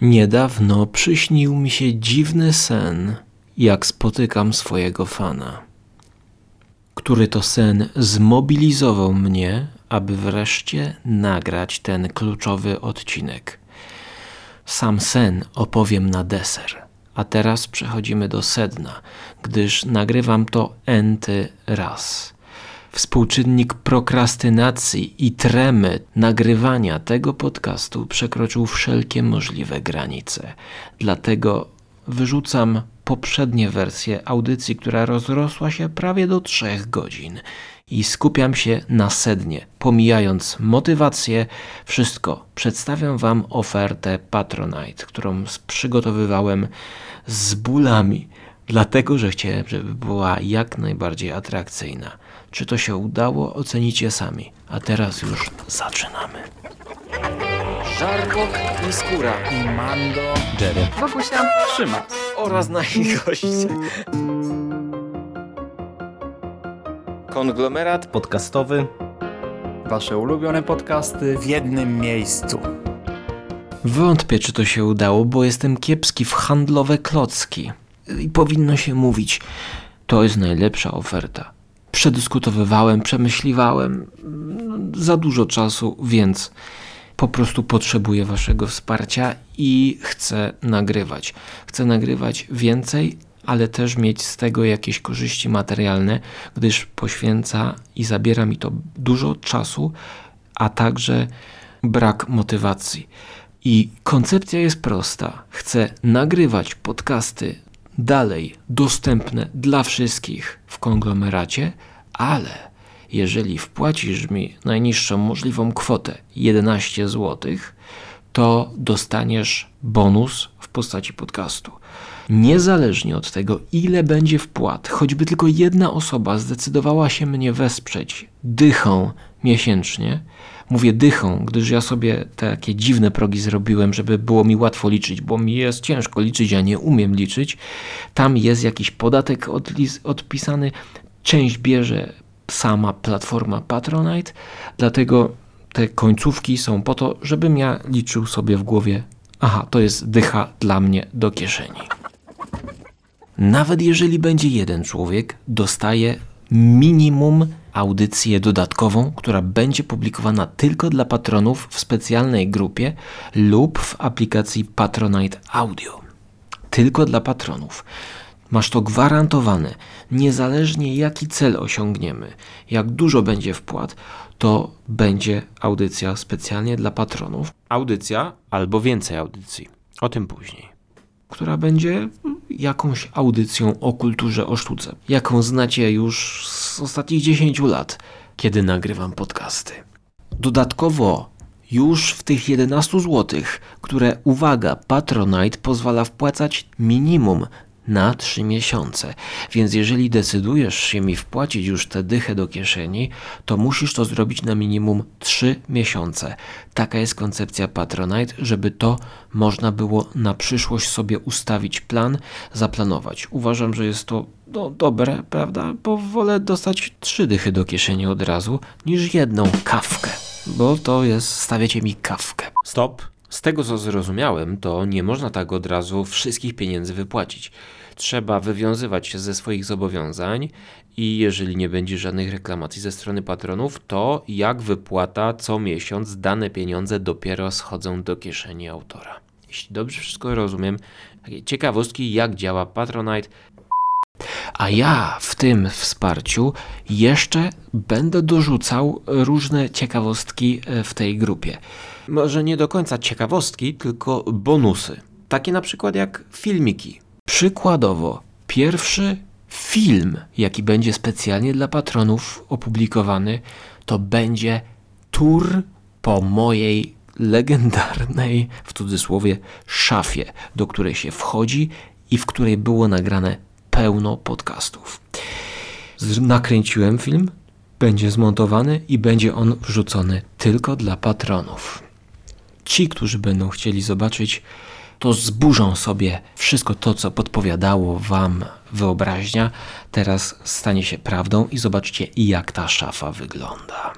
Niedawno przyśnił mi się dziwny sen, jak spotykam swojego fana, który to sen zmobilizował mnie, aby wreszcie nagrać ten kluczowy odcinek. Sam sen opowiem na deser, a teraz przechodzimy do sedna, gdyż nagrywam to enty raz. Współczynnik prokrastynacji i tremy nagrywania tego podcastu przekroczył wszelkie możliwe granice. Dlatego wyrzucam poprzednie wersje audycji, która rozrosła się prawie do trzech godzin i skupiam się na sednie, pomijając motywację, wszystko. Przedstawiam Wam ofertę Patronite, którą przygotowywałem z bólami, dlatego że chciałem, żeby była jak najbardziej atrakcyjna. Czy to się udało, ocenicie sami. A teraz już zaczynamy. Żarłok i skóra i Mando Jerry. Bogusia. trzyma. oraz nasi goście. Konglomerat Podcastowy. Wasze ulubione podcasty w jednym miejscu. Wątpię, czy to się udało, bo jestem kiepski w handlowe klocki. I powinno się mówić, to jest najlepsza oferta. Przedyskutowywałem, przemyśliwałem no, za dużo czasu, więc po prostu potrzebuję Waszego wsparcia i chcę nagrywać. Chcę nagrywać więcej, ale też mieć z tego jakieś korzyści materialne, gdyż poświęca i zabiera mi to dużo czasu, a także brak motywacji. I koncepcja jest prosta. Chcę nagrywać podcasty dalej dostępne dla wszystkich w konglomeracie, ale jeżeli wpłacisz mi najniższą możliwą kwotę 11 zł, to dostaniesz bonus w postaci podcastu. Niezależnie od tego, ile będzie wpłat, choćby tylko jedna osoba zdecydowała się mnie wesprzeć dychą miesięcznie, mówię dychą, gdyż ja sobie takie dziwne progi zrobiłem, żeby było mi łatwo liczyć, bo mi jest ciężko liczyć, ja nie umiem liczyć. Tam jest jakiś podatek odpisany, część bierze sama platforma Patronite, dlatego te końcówki są po to, żebym ja liczył sobie w głowie, aha, to jest dycha dla mnie do kieszeni. Nawet jeżeli będzie jeden człowiek, dostaje minimum audycję dodatkową, która będzie publikowana tylko dla patronów w specjalnej grupie lub w aplikacji Patronite Audio. Tylko dla patronów. Masz to gwarantowane, niezależnie jaki cel osiągniemy, jak dużo będzie wpłat, to będzie audycja specjalnie dla patronów. Audycja albo więcej audycji. O tym później. Która będzie jakąś audycją o kulturze, o sztuce, jaką znacie już z ostatnich 10 lat, kiedy nagrywam podcasty. Dodatkowo już w tych 11 zł, które, uwaga, Patronite pozwala wpłacać minimum na 3 miesiące. Więc jeżeli decydujesz się mi wpłacić już tę dychę do kieszeni, to musisz to zrobić na minimum 3 miesiące. Taka jest koncepcja Patronite, żeby to można było na przyszłość sobie ustawić plan, zaplanować. Uważam, że jest to no, dobre, prawda? Bo wolę dostać trzy dychy do kieszeni od razu, niż jedną kawkę. Bo to jest, stawiacie mi kawkę. Stop. Z tego co zrozumiałem, to nie można tak od razu wszystkich pieniędzy wypłacić. Trzeba wywiązywać się ze swoich zobowiązań i jeżeli nie będzie żadnych reklamacji ze strony patronów, to jak wypłata co miesiąc dane pieniądze dopiero schodzą do kieszeni autora. Jeśli dobrze wszystko rozumiem, takie ciekawostki jak działa Patronite, a ja w tym wsparciu jeszcze będę dorzucał różne ciekawostki e, w tej grupie. Może nie do końca ciekawostki, tylko bonusy. Takie na przykład jak filmiki. Przykładowo, pierwszy film, jaki będzie specjalnie dla patronów opublikowany, to będzie tour po mojej legendarnej, w cudzysłowie, szafie, do której się wchodzi i w której było nagrane pełno podcastów. Nakręciłem film, będzie zmontowany i będzie on wrzucony tylko dla patronów. Ci, którzy będą chcieli zobaczyć, to zburzą sobie wszystko to, co podpowiadało wam wyobraźnia, teraz stanie się prawdą i zobaczcie, jak ta szafa wygląda.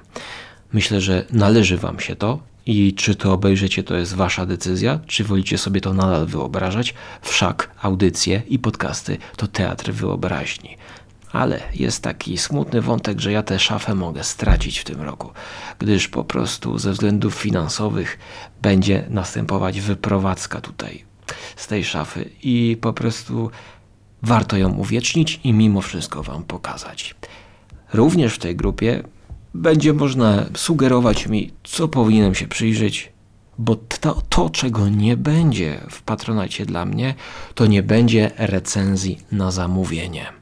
Myślę, że należy wam się to I czy to obejrzycie, to jest wasza decyzja, czy wolicie sobie to nadal wyobrażać? Wszak audycje i podcasty to teatr wyobraźni. Ale jest taki smutny wątek, że ja tę szafę mogę stracić w tym roku, gdyż po prostu ze względów finansowych będzie następować wyprowadzka tutaj z tej szafy i po prostu warto ją uwiecznić i mimo wszystko Wam pokazać. Również w tej grupie będzie można sugerować mi, co powinienem się przyjrzeć, bo to, to czego nie będzie w patronacie dla mnie, to nie będzie recenzji na zamówienie.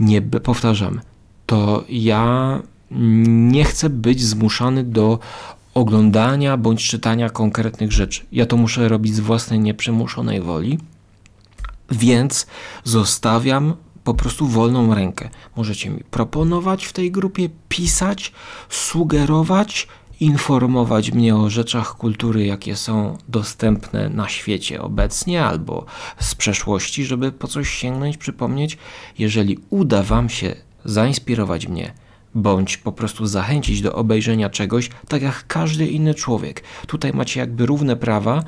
Nie powtarzam, to ja nie chcę być zmuszany do oglądania bądź czytania konkretnych rzeczy. Ja to muszę robić z własnej nieprzymuszonej woli. Więc zostawiam po prostu wolną rękę. Możecie mi proponować w tej grupie, pisać, sugerować, informować mnie o rzeczach kultury, jakie są dostępne na świecie obecnie albo z przeszłości, żeby po coś sięgnąć, przypomnieć. Jeżeli uda Wam się zainspirować mnie, bądź po prostu zachęcić do obejrzenia czegoś, tak jak każdy inny człowiek. Tutaj macie jakby równe prawa,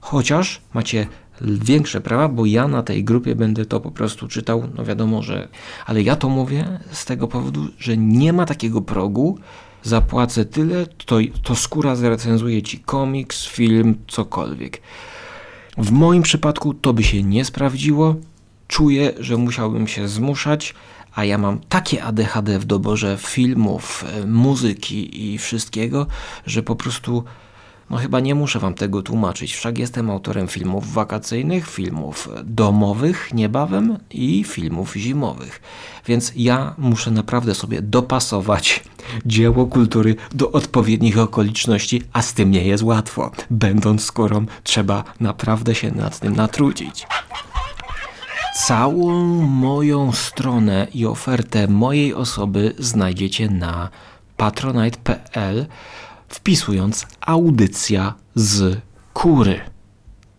chociaż macie większe prawa, bo ja na tej grupie będę to po prostu czytał, no wiadomo, że. Ale ja to mówię z tego powodu, że nie ma takiego progu. Zapłacę tyle, to, to skóra zrecenzuje ci komiks, film, cokolwiek. W moim przypadku to by się nie sprawdziło. Czuję, że musiałbym się zmuszać, a ja mam takie ADHD w doborze filmów, e, muzyki i wszystkiego, że po prostu no chyba nie muszę wam tego tłumaczyć. Wszak jestem autorem filmów wakacyjnych, filmów domowych niebawem i filmów zimowych. Więc ja muszę naprawdę sobie dopasować dzieło kultury do odpowiednich okoliczności, a z tym nie jest łatwo. Będąc skórą, trzeba naprawdę się nad tym natrudzić. Całą moją stronę i ofertę mojej osoby znajdziecie na patronite.pl wpisując audycja z kury.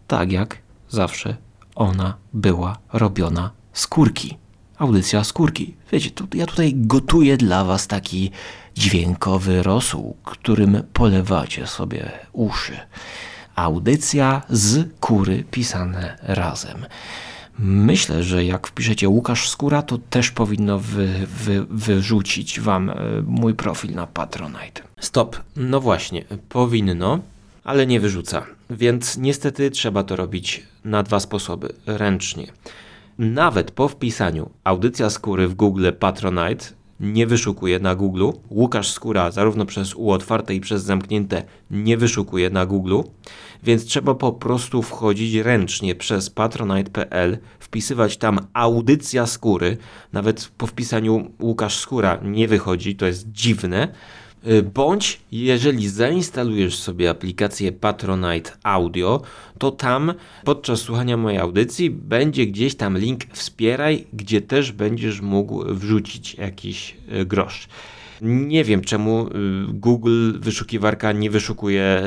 Tak jak zawsze ona była robiona z kurki. Audycja z kurki. Wiecie, tu, ja tutaj gotuję dla was taki dźwiękowy rosół, którym polewacie sobie uszy. Audycja z kury pisane razem. Myślę, że jak wpiszecie Łukasz Skóra, to też powinno wy, wy, wyrzucić wam e, mój profil na Patronite. Stop. No właśnie, powinno, ale nie wyrzuca. Więc niestety trzeba to robić na dwa sposoby. Ręcznie. Nawet po wpisaniu audycja skóry w Google Patronite nie wyszukuje na Google. Łukasz Skóra zarówno przez U otwarte i przez zamknięte nie wyszukuje na Google, więc trzeba po prostu wchodzić ręcznie przez patronite.pl, wpisywać tam audycja skóry. Nawet po wpisaniu Łukasz Skóra nie wychodzi, to jest dziwne. Y, Bądź jeżeli zainstalujesz sobie aplikację Patronite Audio, to tam podczas słuchania mojej audycji będzie gdzieś tam link wspieraj, gdzie też będziesz mógł wrzucić jakiś y, grosz. Nie wiem czemu y, Google wyszukiwarka nie wyszukuje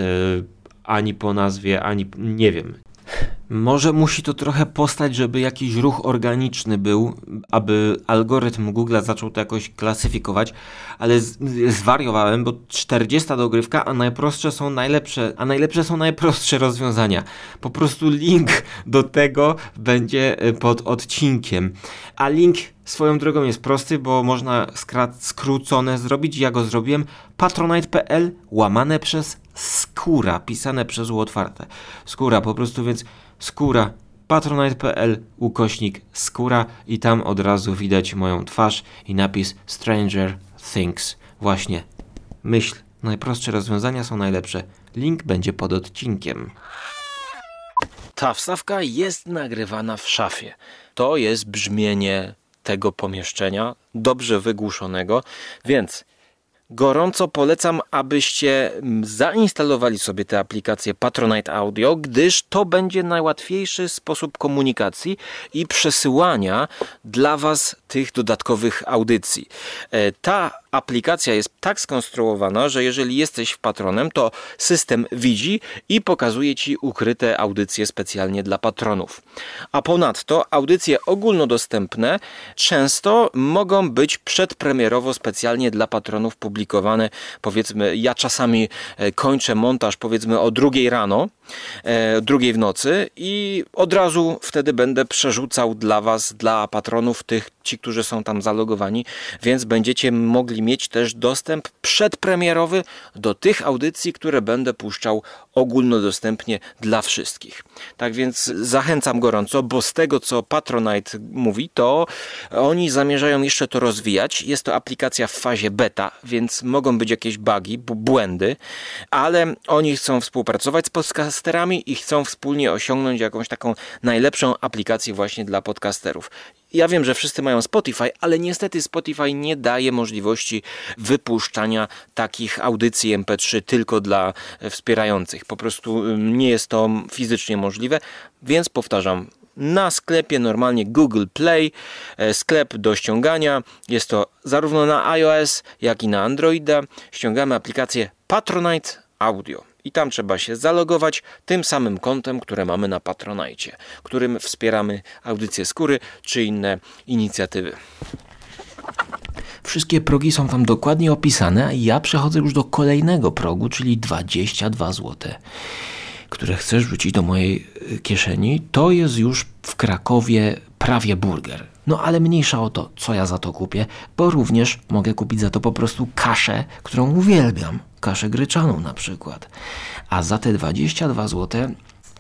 ani po nazwie, ani nie wiem. Może musi to trochę postać, żeby jakiś ruch organiczny był, aby algorytm Google zaczął to jakoś klasyfikować, ale z, zwariowałem, bo 40 dogrywka, a najprostsze są najlepsze, a najlepsze są najprostsze rozwiązania. Po prostu link do tego będzie y, pod odcinkiem. A link swoją drogą jest prosty, bo można skrócone zrobić. Ja go zrobiłem. patronite.pl łamane przez skóra, pisane przez otwarte. Skóra po prostu, więc skóra patronite.pl ukośnik skóra i tam od razu widać moją twarz i napis Stranger Things. Właśnie. Myśl, najprostsze rozwiązania są najlepsze. Link będzie pod odcinkiem. Ta wstawka jest nagrywana w szafie. To jest brzmienie tego pomieszczenia, dobrze wygłuszonego, więc gorąco polecam, abyście zainstalowali sobie tę aplikację Patronite Audio, gdyż to będzie najłatwiejszy sposób komunikacji i przesyłania dla Was tych dodatkowych audycji. E, Ta aplikacja jest tak skonstruowana, że jeżeli jesteś patronem, to system widzi i pokazuje ci ukryte audycje specjalnie dla patronów. A ponadto audycje ogólnodostępne często mogą być przedpremierowo specjalnie dla patronów publikowane. Powiedzmy, ja czasami e, kończę montaż powiedzmy o drugiej rano, e, drugiej w nocy i od razu wtedy będę przerzucał dla Was, dla patronów, tych, ci, którzy są tam zalogowani, więc będziecie mogli mieć też dostęp przedpremierowy do tych audycji, które będę puszczał ogólnodostępnie dla wszystkich. Tak więc zachęcam gorąco, bo z tego, co Patronite mówi, to oni zamierzają jeszcze to rozwijać. Jest to aplikacja w fazie beta, więc mogą być jakieś bugi, błędy, ale oni chcą współpracować z podcasterami i chcą wspólnie osiągnąć jakąś taką najlepszą aplikację właśnie dla podcasterów. Ja wiem, że wszyscy mają Spotify, ale niestety Spotify nie daje możliwości wypuszczania takich audycji MP3 tylko dla e, wspierających. Po prostu nie jest to fizycznie możliwe, więc powtarzam. Na sklepie normalnie Google Play, e, sklep do ściągania. Jest to zarówno na iOS, jak i na Androida. Ściągamy aplikację Patronite Audio. I tam trzeba się zalogować tym samym kontem, które mamy na Patronite, którym wspieramy audycje skóry czy inne inicjatywy. Wszystkie progi są tam dokładnie opisane, a ja przechodzę już do kolejnego progu, czyli 22 zł, które chcesz wrzucić do mojej y, kieszeni. To jest już w Krakowie prawie burger. No ale mniejsza o to, co ja za to kupię, bo również mogę kupić za to po prostu kaszę, którą uwielbiam. Kaszę gryczaną na przykład. A za te 22 zł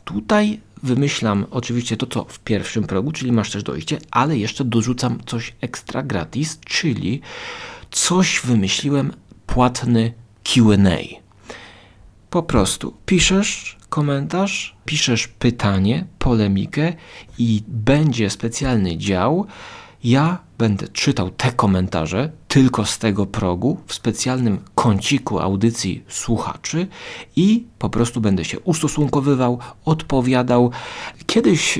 tutaj wymyślam oczywiście to, co w pierwszym progu, czyli masz też dojście, ale jeszcze dorzucam coś ekstra gratis, czyli coś wymyśliłem płatny QA. Po prostu piszesz komentarz, piszesz pytanie, polemikę i będzie specjalny dział. Ja będę czytał te komentarze tylko z tego progu w specjalnym kąciku audycji słuchaczy i po prostu będę się ustosunkowywał, odpowiadał. Kiedyś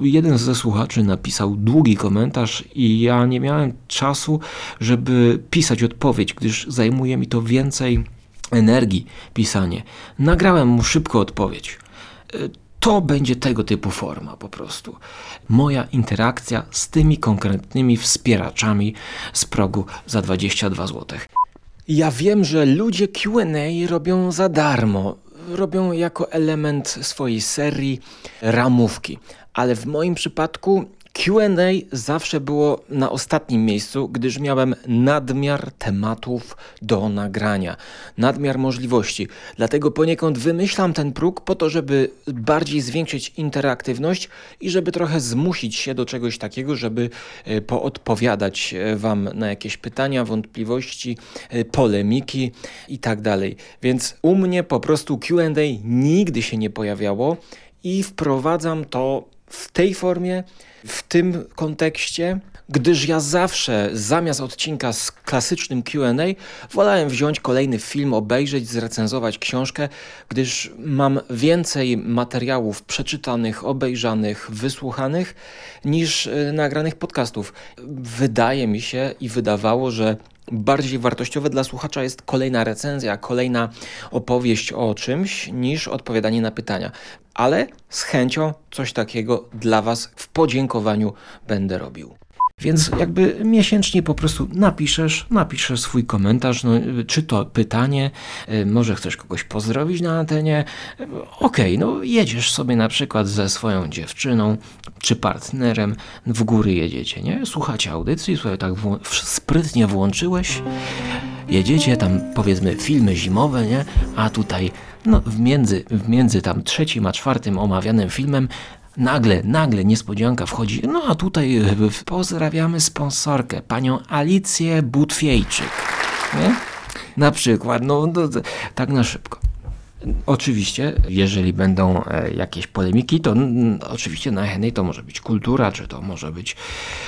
jeden ze słuchaczy napisał długi komentarz i ja nie miałem czasu, żeby pisać odpowiedź, gdyż zajmuje mi to więcej energii pisanie. Nagrałem mu szybko odpowiedź. To będzie tego typu forma po prostu. Moja interakcja z tymi konkretnymi wspieraczami z progu za 22 zł. Ja wiem, że ludzie QA robią za darmo. Robią jako element swojej serii ramówki. Ale w moim przypadku QA zawsze było na ostatnim miejscu, gdyż miałem nadmiar tematów do nagrania, nadmiar możliwości. Dlatego poniekąd wymyślam ten próg po to, żeby bardziej zwiększyć interaktywność i żeby trochę zmusić się do czegoś takiego, żeby e, poodpowiadać e, Wam na jakieś pytania, wątpliwości, e, polemiki i tak dalej. Więc u mnie po prostu QA nigdy się nie pojawiało i wprowadzam to w tej formie, w tym kontekście, gdyż ja zawsze zamiast odcinka z klasycznym QA wolałem wziąć kolejny film, obejrzeć, zrecenzować książkę, gdyż mam więcej materiałów przeczytanych, obejrzanych, wysłuchanych niż y, nagranych podcastów. Wydaje mi się i wydawało, że bardziej wartościowe dla słuchacza jest kolejna recenzja, kolejna opowieść o czymś niż odpowiadanie na pytania. Ale z chęcią coś takiego dla Was w podziękowaniu będę robił. Więc jakby miesięcznie po prostu napiszesz, napiszesz swój komentarz, no, czy to pytanie, y, może chcesz kogoś pozdrowić na antenie, okej, no jedziesz sobie na przykład ze swoją dziewczyną czy partnerem, w góry jedziecie, nie? Słuchacie audycji, sobie tak sprytnie włączyłeś, jedziecie tam powiedzmy filmy zimowe, nie? A tutaj no w między, w między tam trzecim a czwartym omawianym filmem Nagle, nagle niespodzianka wchodzi. No a tutaj e, pozdrawiamy sponsorkę, panią Alicję Butwiejczyk. Nie? Na przykład, no to, tak na szybko. Oczywiście, jeżeli będą e, jakieś polemiki, to oczywiście najchętniej to może być kultura, czy to może być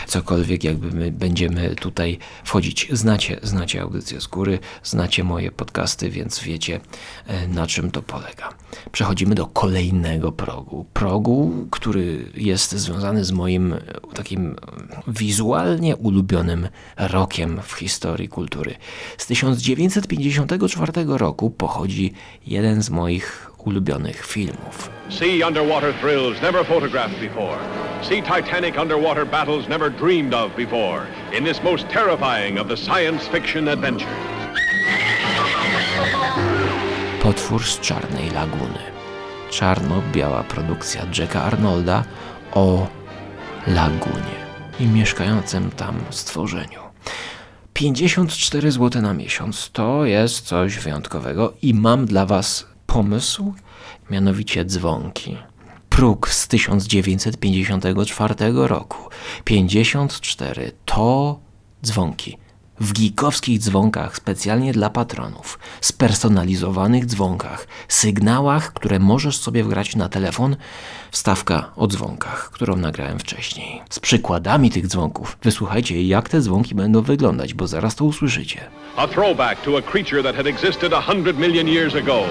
cokolwiek, jakby my będziemy tutaj wchodzić. Znacie, znacie audycję z góry, znacie moje podcasty, więc wiecie e, na czym to polega. Przechodzimy do kolejnego progu. Progu, który jest związany z moim e, takim wizualnie ulubionym rokiem w historii kultury. Z 1954 roku pochodzi jeden z moich ulubionych filmów. See underwater thrills never photographed before. See Titanic underwater battles never dreamed of before. In this most terrifying of the science fiction adventures. Potwór z Czarnej Laguny. Czarno-biała produkcja Jacka Arnolda o lagunie i mieszkającym tam stworzeniu. 54 zł na miesiąc to jest coś wyjątkowego i mam dla Was pomysł, mianowicie dzwonki. Próg z 1954 roku. 54 to dzwonki. W gikowskich dzwonkach specjalnie dla patronów, spersonalizowanych dzwonkach, sygnałach, które możesz sobie wgrać na telefon, wstawka o dzwonkach, którą nagrałem wcześniej. Z przykładami tych dzwonków. Wysłuchajcie, jak te dzwonki będą wyglądać, bo zaraz to usłyszycie. A throwback to a creature that had existed a hundred million years ago.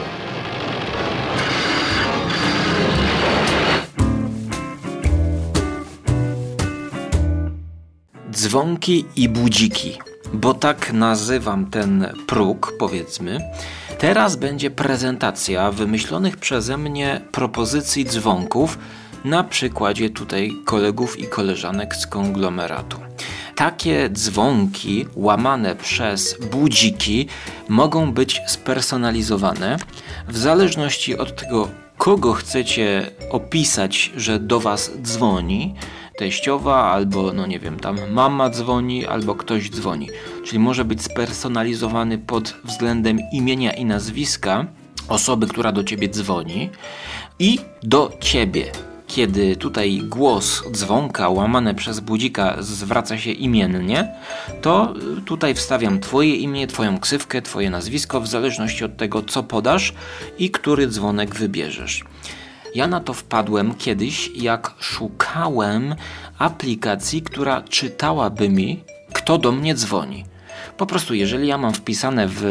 Dzwonki i budziki, bo tak nazywam ten próg, powiedzmy. Teraz będzie prezentacja wymyślonych przeze mnie propozycji dzwonków na przykładzie tutaj kolegów i koleżanek z konglomeratu. Takie dzwonki łamane przez budziki mogą być spersonalizowane w zależności od tego, kogo chcecie opisać, że do Was dzwoni teściowa, albo no nie wiem, tam mama dzwoni, albo ktoś dzwoni. Czyli może być spersonalizowany pod względem imienia i nazwiska osoby, która do ciebie dzwoni i do ciebie. Kiedy tutaj głos dzwonka łamane przez budzika zwraca się imiennie, to tutaj wstawiam Twoje imię, Twoją ksywkę, Twoje nazwisko, w zależności od tego, co podasz i który dzwonek wybierzesz. Ja na to wpadłem kiedyś, jak szukałem aplikacji, która czytałaby mi, kto do mnie dzwoni. Po prostu, jeżeli ja mam wpisane w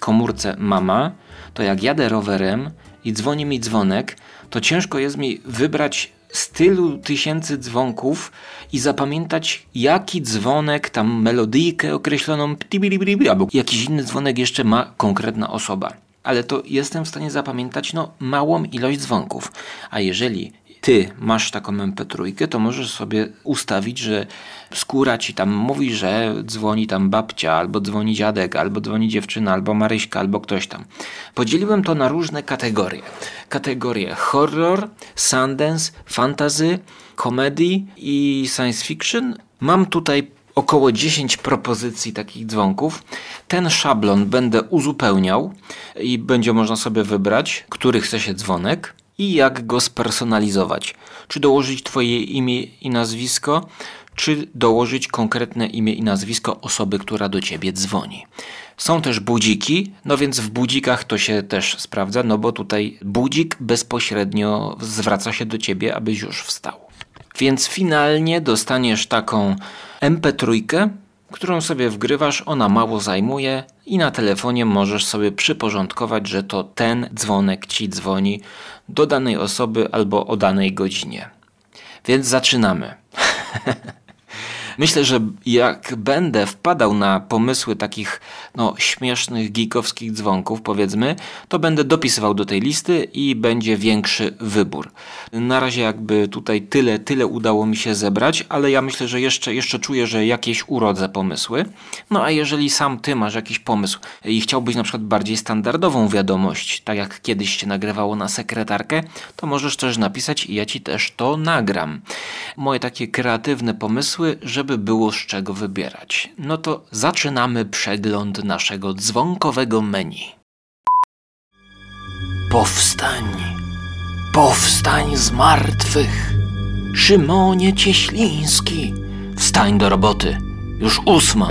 komórce mama, to jak jadę rowerem i dzwoni mi dzwonek, to ciężko jest mi wybrać z tylu tysięcy dzwonków i zapamiętać, jaki dzwonek, tam melodyjkę określoną, albo jakiś inny dzwonek jeszcze ma konkretna osoba ale to jestem w stanie zapamiętać no, małą ilość dzwonków. A jeżeli ty masz taką MP3, to możesz sobie ustawić, że skóra ci tam mówi, że dzwoni tam babcia, albo dzwoni dziadek, albo dzwoni dziewczyna, albo Maryśka, albo ktoś tam. Podzieliłem to na różne kategorie. Kategorie horror, sundance, fantasy, comedy i science fiction. Mam tutaj około 10 propozycji takich dzwonków. Ten szablon będę uzupełniał i będzie można sobie wybrać, który chce się dzwonek i jak go spersonalizować. Czy dołożyć Twoje imię i nazwisko, czy dołożyć konkretne imię i nazwisko osoby, która do Ciebie dzwoni. Są też budziki, no więc w budzikach to się też sprawdza, no bo tutaj budzik bezpośrednio zwraca się do Ciebie, abyś już wstał. Więc finalnie dostaniesz taką MP3, którą sobie wgrywasz, ona mało zajmuje i na telefonie możesz sobie przyporządkować, że to ten dzwonek ci dzwoni do danej osoby albo o danej godzinie. Więc zaczynamy. Myślę, że jak będę wpadał na pomysły takich no, śmiesznych, geekowskich dzwonków, powiedzmy, to będę dopisywał do tej listy i będzie większy wybór. Na razie jakby tutaj tyle, tyle udało mi się zebrać, ale ja myślę, że jeszcze, jeszcze czuję, że jakieś urodzę pomysły. No a jeżeli sam ty masz jakiś pomysł i chciałbyś na przykład bardziej standardową wiadomość, tak jak kiedyś się nagrywało na sekretarkę, to możesz też napisać i ja ci też to nagram. Moje takie kreatywne pomysły, żeby było z czego wybierać. No to zaczynamy przegląd naszego dzwonkowego menu. Powstań! Powstań z martwych! Szymonie Cieśliński! Wstań do roboty! Już ósma!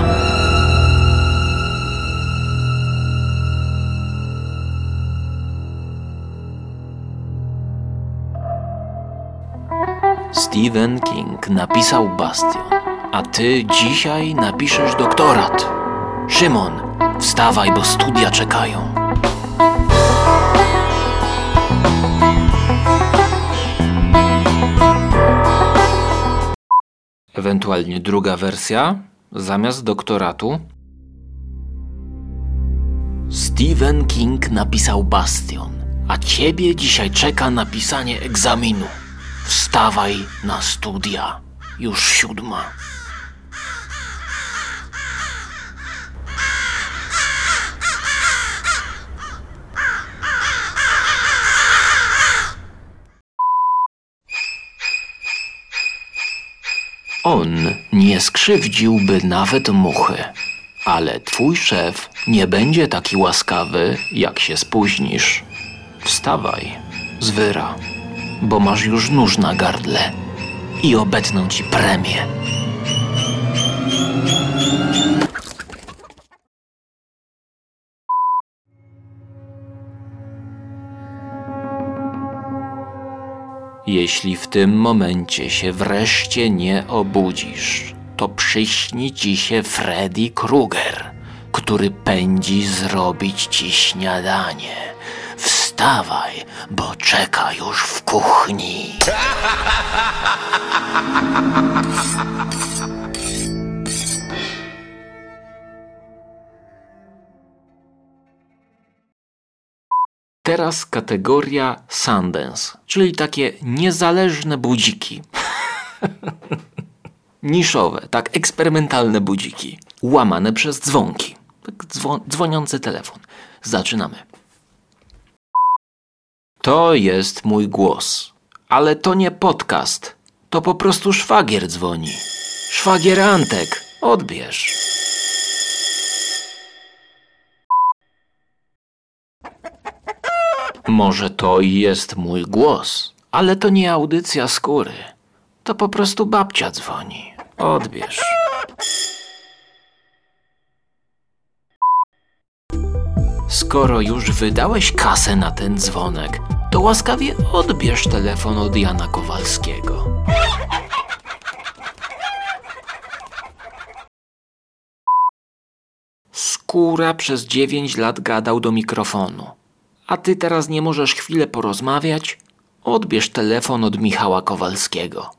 Stephen King napisał Bastion, a ty dzisiaj napiszesz doktorat. Szymon, wstawaj, bo studia czekają. Ewentualnie druga wersja, zamiast doktoratu. Stephen King napisał Bastion, a ciebie dzisiaj czeka napisanie egzaminu. Wstawaj na studia. Już siódma. On nie skrzywdziłby nawet muchy, ale twój szef nie będzie taki łaskawy, jak się spóźnisz. Wstawaj, zwyra, bo masz już nóż na gardle i obetną ci premię. Jeśli w tym momencie się wreszcie nie obudzisz, to przyśni ci się Freddy Krueger, który pędzi zrobić ci śniadanie. Wstawaj, bo czeka już w kuchni. Teraz kategoria Sundance, czyli takie niezależne budziki. Niszowe, tak eksperymentalne budziki. Łamane przez dzwonki. Tak dzwo- dzwoniący telefon. Zaczynamy. To jest mój głos. Ale to nie podcast. To po prostu szwagier dzwoni. Szwagier Antek. Odbierz. Może to i jest mój głos, ale to nie audycja skóry. To po prostu babcia dzwoni. Odbierz. Skoro już wydałeś kasę na ten dzwonek, to łaskawie odbierz telefon od Jana Kowalskiego. Skóra przez dziewięć lat gadał do mikrofonu. A ty teraz nie możesz chwilę porozmawiać? Odbierz telefon od Michała Kowalskiego.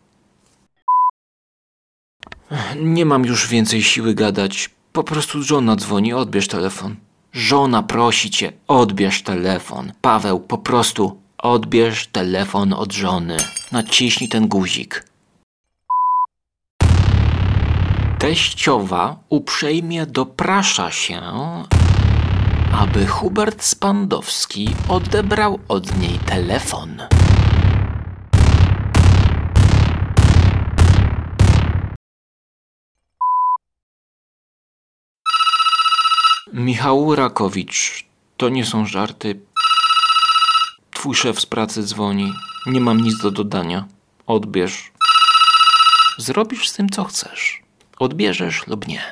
Nie mam już więcej siły gadać. Po prostu żona dzwoni, odbierz telefon. Żona prosi cię, odbierz telefon. Paweł, po prostu odbierz telefon od żony. Naciśnij ten guzik. Teściowa uprzejmie doprasza się, aby Hubert Spandowski odebrał od niej telefon. Michał Rakowicz, to nie są żarty. Twój szef z pracy dzwoni. Nie mam nic do dodania. Odbierz. Zrobisz z tym, co chcesz. Odbierzesz lub nie.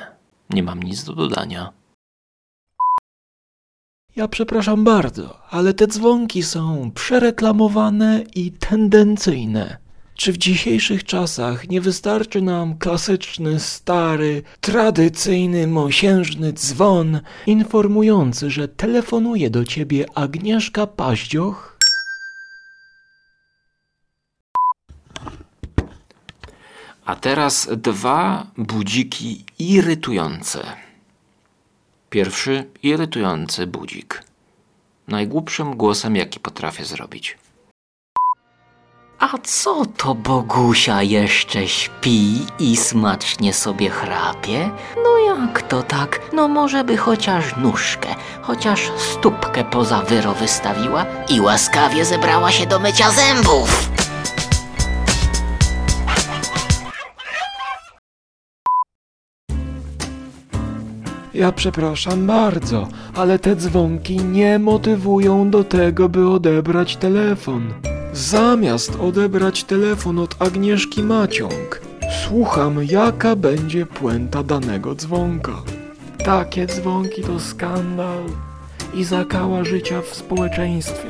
Nie mam nic do dodania. Ja przepraszam bardzo, ale te dzwonki są przereklamowane i tendencyjne. Czy w dzisiejszych czasach nie wystarczy nam klasyczny, stary, tradycyjny, mosiężny dzwon informujący, że telefonuje do ciebie Agnieszka Paździoch? A teraz dwa budziki irytujące. Pierwszy irytujący budzik. Najgłupszym głosem, jaki potrafię zrobić. A co to Bogusia jeszcze śpi i smacznie sobie chrapie? No jak to tak? No może by chociaż nóżkę, chociaż stópkę poza wyro wystawiła i łaskawie zebrała się do mycia zębów. Ja przepraszam bardzo, ale te dzwonki nie motywują do tego, by odebrać telefon. Zamiast odebrać telefon od Agnieszki Maciąg, słucham, jaka będzie puenta danego dzwonka. Takie dzwonki to skandal i zakała życia w społeczeństwie.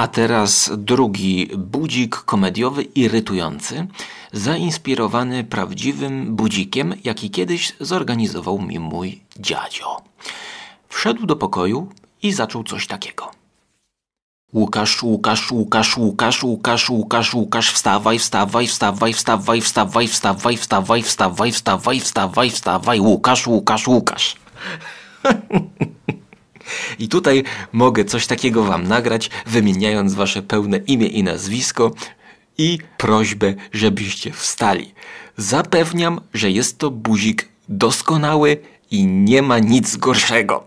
A teraz drugi budzik komediowy, irytujący, zainspirowany prawdziwym budzikiem, jaki kiedyś zorganizował mi mój dziadzio. Wszedł do pokoju i zaczął coś takiego. Łukasz, Łukasz, Łukasz, Łukasz, Łukasz, Łukasz, Łukasz, wstawaj, wstawaj, wstawaj, wstawaj, wstawaj, wstawaj, wstawaj, wstawaj, wstawaj, wstawaj, wstawaj, Łukasz, Łukasz, Łukasz. I tutaj mogę coś takiego wam nagrać, wymieniając wasze pełne imię i nazwisko i prośbę, żebyście wstali. Zapewniam, że jest to buzik doskonały i nie ma nic gorszego.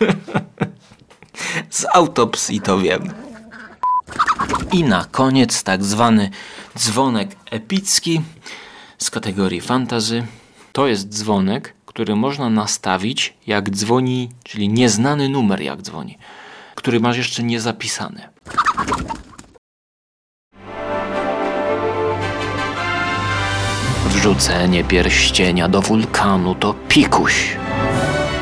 Z autopsji to wiem. I na koniec tak zwany dzwonek epicki z kategorii fantazy. To jest dzwonek, który można nastawić jak dzwoni, czyli nieznany numer jak dzwoni, który masz jeszcze nie zapisany. Wrzucenie pierścienia do wulkanu to pikuś.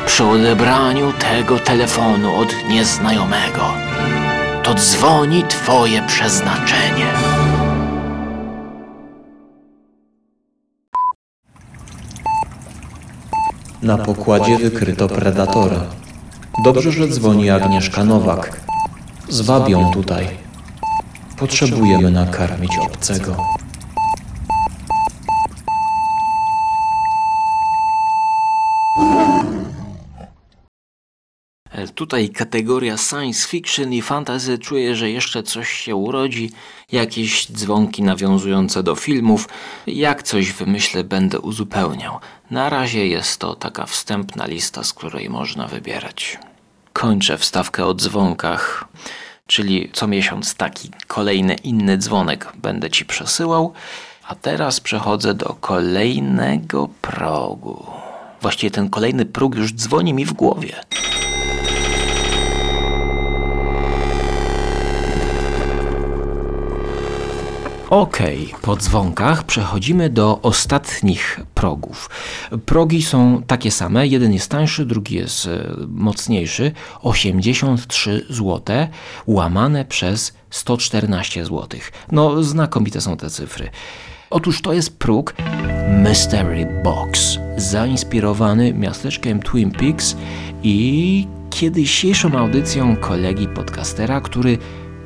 Przy odebraniu tego telefonu od nieznajomego to dzwoni twoje przeznaczenie. Na pokładzie wykryto predatora. Dobrze, że dzwoni Agnieszka Nowak. Zwabią tutaj. Potrzebujemy nakarmić obcego. Tutaj kategoria science fiction i fantasy czuję, że jeszcze coś się urodzi, jakieś dzwonki nawiązujące do filmów. Jak coś wymyślę, będę uzupełniał. Na razie jest to taka wstępna lista, z której można wybierać. Kończę wstawkę o dzwonkach, czyli co miesiąc taki kolejny inny dzwonek będę ci przesyłał. A teraz przechodzę do kolejnego progu. Właściwie ten kolejny próg już dzwoni mi w głowie. Okej, po dzwonkach przechodzimy do ostatnich progów. Progi są takie same, jeden jest tańszy, drugi jest e, mocniejszy. 83 zł łamane przez 114 zł. No, znakomite są te cyfry. Otóż to jest próg Mystery Box, zainspirowany miasteczkiem Twin Peaks i kiedysiejszą audycją kolegi podcastera, który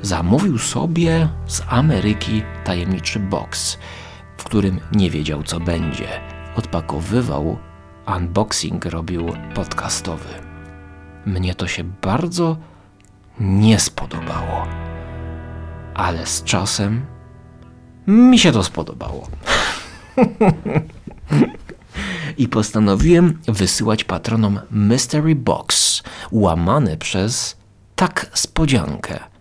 zamówił sobie z Ameryki tajemniczy box, w którym nie wiedział co będzie. Odpakowywał, unboxing robił podcastowy. Mnie to się bardzo nie spodobało, ale z czasem mi się to spodobało. I postanowiłem wysyłać patronom Mystery Box, łamane przez tak spodziankę.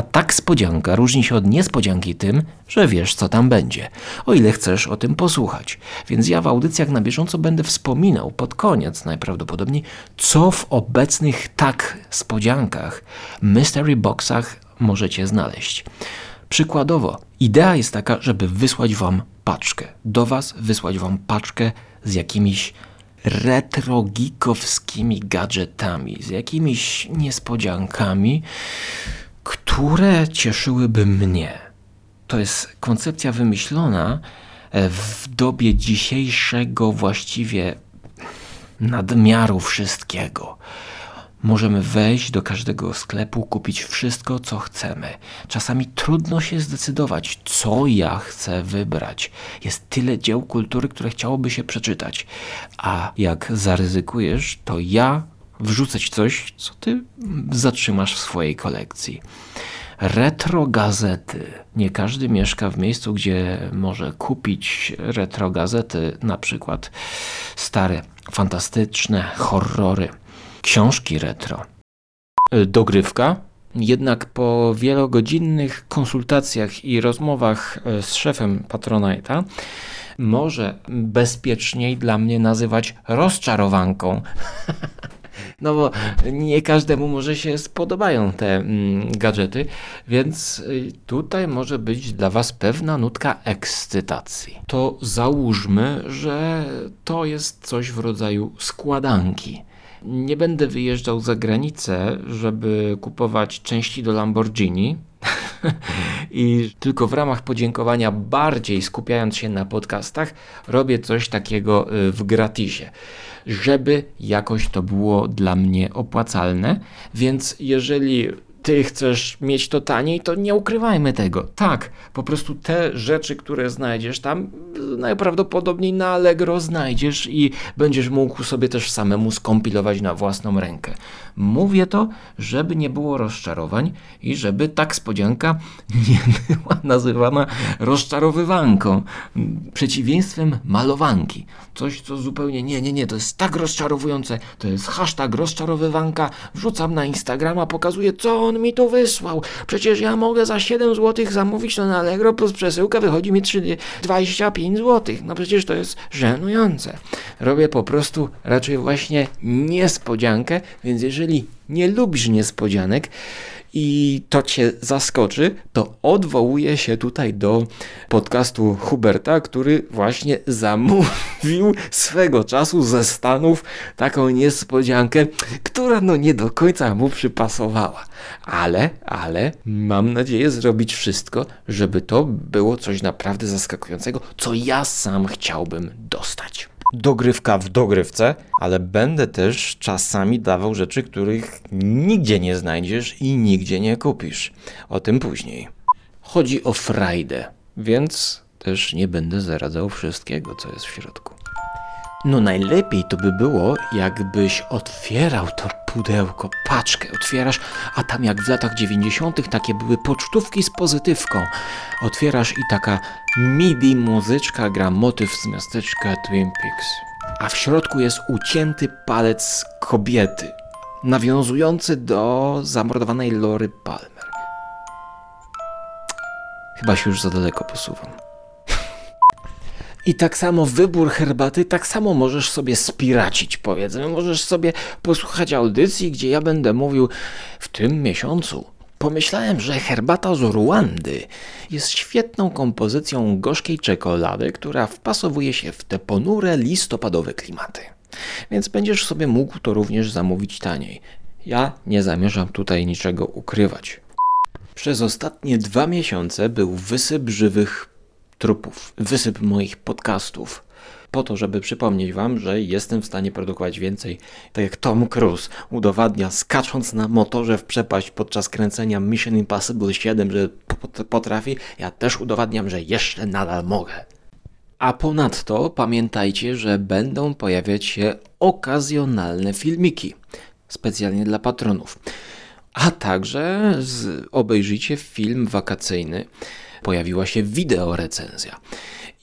A tak spodzianka różni się od niespodzianki tym, że wiesz, co tam będzie, o ile chcesz o tym posłuchać. Więc ja w audycjach na bieżąco będę wspominał pod koniec najprawdopodobniej, co w obecnych tak spodziankach, mystery boxach możecie znaleźć. Przykładowo, idea jest taka, żeby wysłać wam paczkę. Do was wysłać wam paczkę z jakimiś retrogikowskimi gadżetami, z jakimiś niespodziankami, które cieszyłyby mnie. To jest koncepcja wymyślona e, w dobie dzisiejszego właściwie nadmiaru wszystkiego. Możemy wejść do każdego sklepu, kupić wszystko, co chcemy. Czasami trudno się zdecydować, co ja chcę wybrać. Jest tyle dzieł kultury, które chciałoby się przeczytać. A jak zaryzykujesz, to ja wrzucę ci coś, co ty zatrzymasz w swojej kolekcji. Retro gazety. Nie każdy mieszka w miejscu, gdzie może kupić retro gazety, na przykład stare, fantastyczne horrory, książki retro. Dogrywka. Jednak po wielogodzinnych konsultacjach i rozmowach y, z szefem Patronite'a może bezpieczniej dla mnie nazywać rozczarowanką. No bo nie każdemu może się spodobają te mm, gadżety, więc y, tutaj może być dla Was pewna nutka ekscytacji. To załóżmy, że to jest coś w rodzaju składanki. Nie będę wyjeżdżał za granicę, żeby kupować części do Lamborghini, I tylko w ramach podziękowania, bardziej skupiając się na podcastach, robię coś takiego y, w gratisie, żeby jakoś to było dla mnie opłacalne. Więc jeżeli ty chcesz mieć to taniej, to nie ukrywajmy tego. Tak, po prostu te rzeczy, które znajdziesz tam, najprawdopodobniej na Allegro znajdziesz i będziesz mógł sobie też samemu skompilować na własną rękę. Mówię to, żeby nie było rozczarowań i żeby tak spodzianka nie była nazywana rozczarowywanką, przeciwieństwem malowanki. Coś, co zupełnie nie, nie, nie, to jest tak rozczarowujące. To jest hashtag rozczarowywanka. Wrzucam na Instagrama, pokazuję, co on mi tu wysłał. Przecież ja mogę za 7 zł zamówić to na Allegro plus przesyłka, wychodzi mi 3, 25 zł. No przecież to jest żenujące. Robię po prostu raczej właśnie niespodziankę, więc jeżeli nie lubisz niespodzianek, i to cię zaskoczy, to odwołuję się tutaj do podcastu Huberta, który właśnie zamówił swego czasu ze Stanów taką niespodziankę, która no nie do końca mu przypasowała. Ale, ale mam nadzieję zrobić wszystko, żeby to było coś naprawdę zaskakującego, co ja sam chciałbym dostać dogrywka w dogrywce, ale będę też czasami dawał rzeczy, których nigdzie nie znajdziesz i nigdzie nie kupisz. O tym później. Chodzi o frajdę, więc też nie będę zaradzał wszystkiego, co jest w środku. No najlepiej to by było, jakbyś otwierał to pudełko, paczkę otwierasz, a tam jak w latach 90. takie były pocztówki z pozytywką. Otwierasz i taka MIDI muzyczka gra motyw z miasteczka Twin Peaks. A w środku jest ucięty palec kobiety, nawiązujący do zamordowanej Lory Palmer. Chyba się już za daleko posuwam. I tak samo wybór herbaty, tak samo możesz sobie spiracić, powiedzmy. Możesz sobie posłuchać audycji, gdzie ja będę mówił w tym miesiącu. Pomyślałem, że herbata z Ruandy jest świetną kompozycją gorzkiej czekolady, która wpasowuje się w te ponure listopadowe klimaty. Więc będziesz sobie mógł to również zamówić taniej. Ja nie zamierzam tutaj niczego ukrywać. Przez ostatnie dwa miesiące był wysyp żywych trupów, wysyp moich podcastów. Po to, żeby przypomnieć Wam, że jestem w stanie produkować więcej. Tak jak Tom Cruise udowadnia, skacząc na motorze w przepaść podczas kręcenia Mission Impossible 7, że pot- potrafi, ja też udowadniam, że jeszcze nadal mogę. A ponadto pamiętajcie, że będą pojawiać się okazjonalne filmiki, specjalnie dla patronów. A także obejrzyjcie film wakacyjny. Pojawiła się wideo recenzja.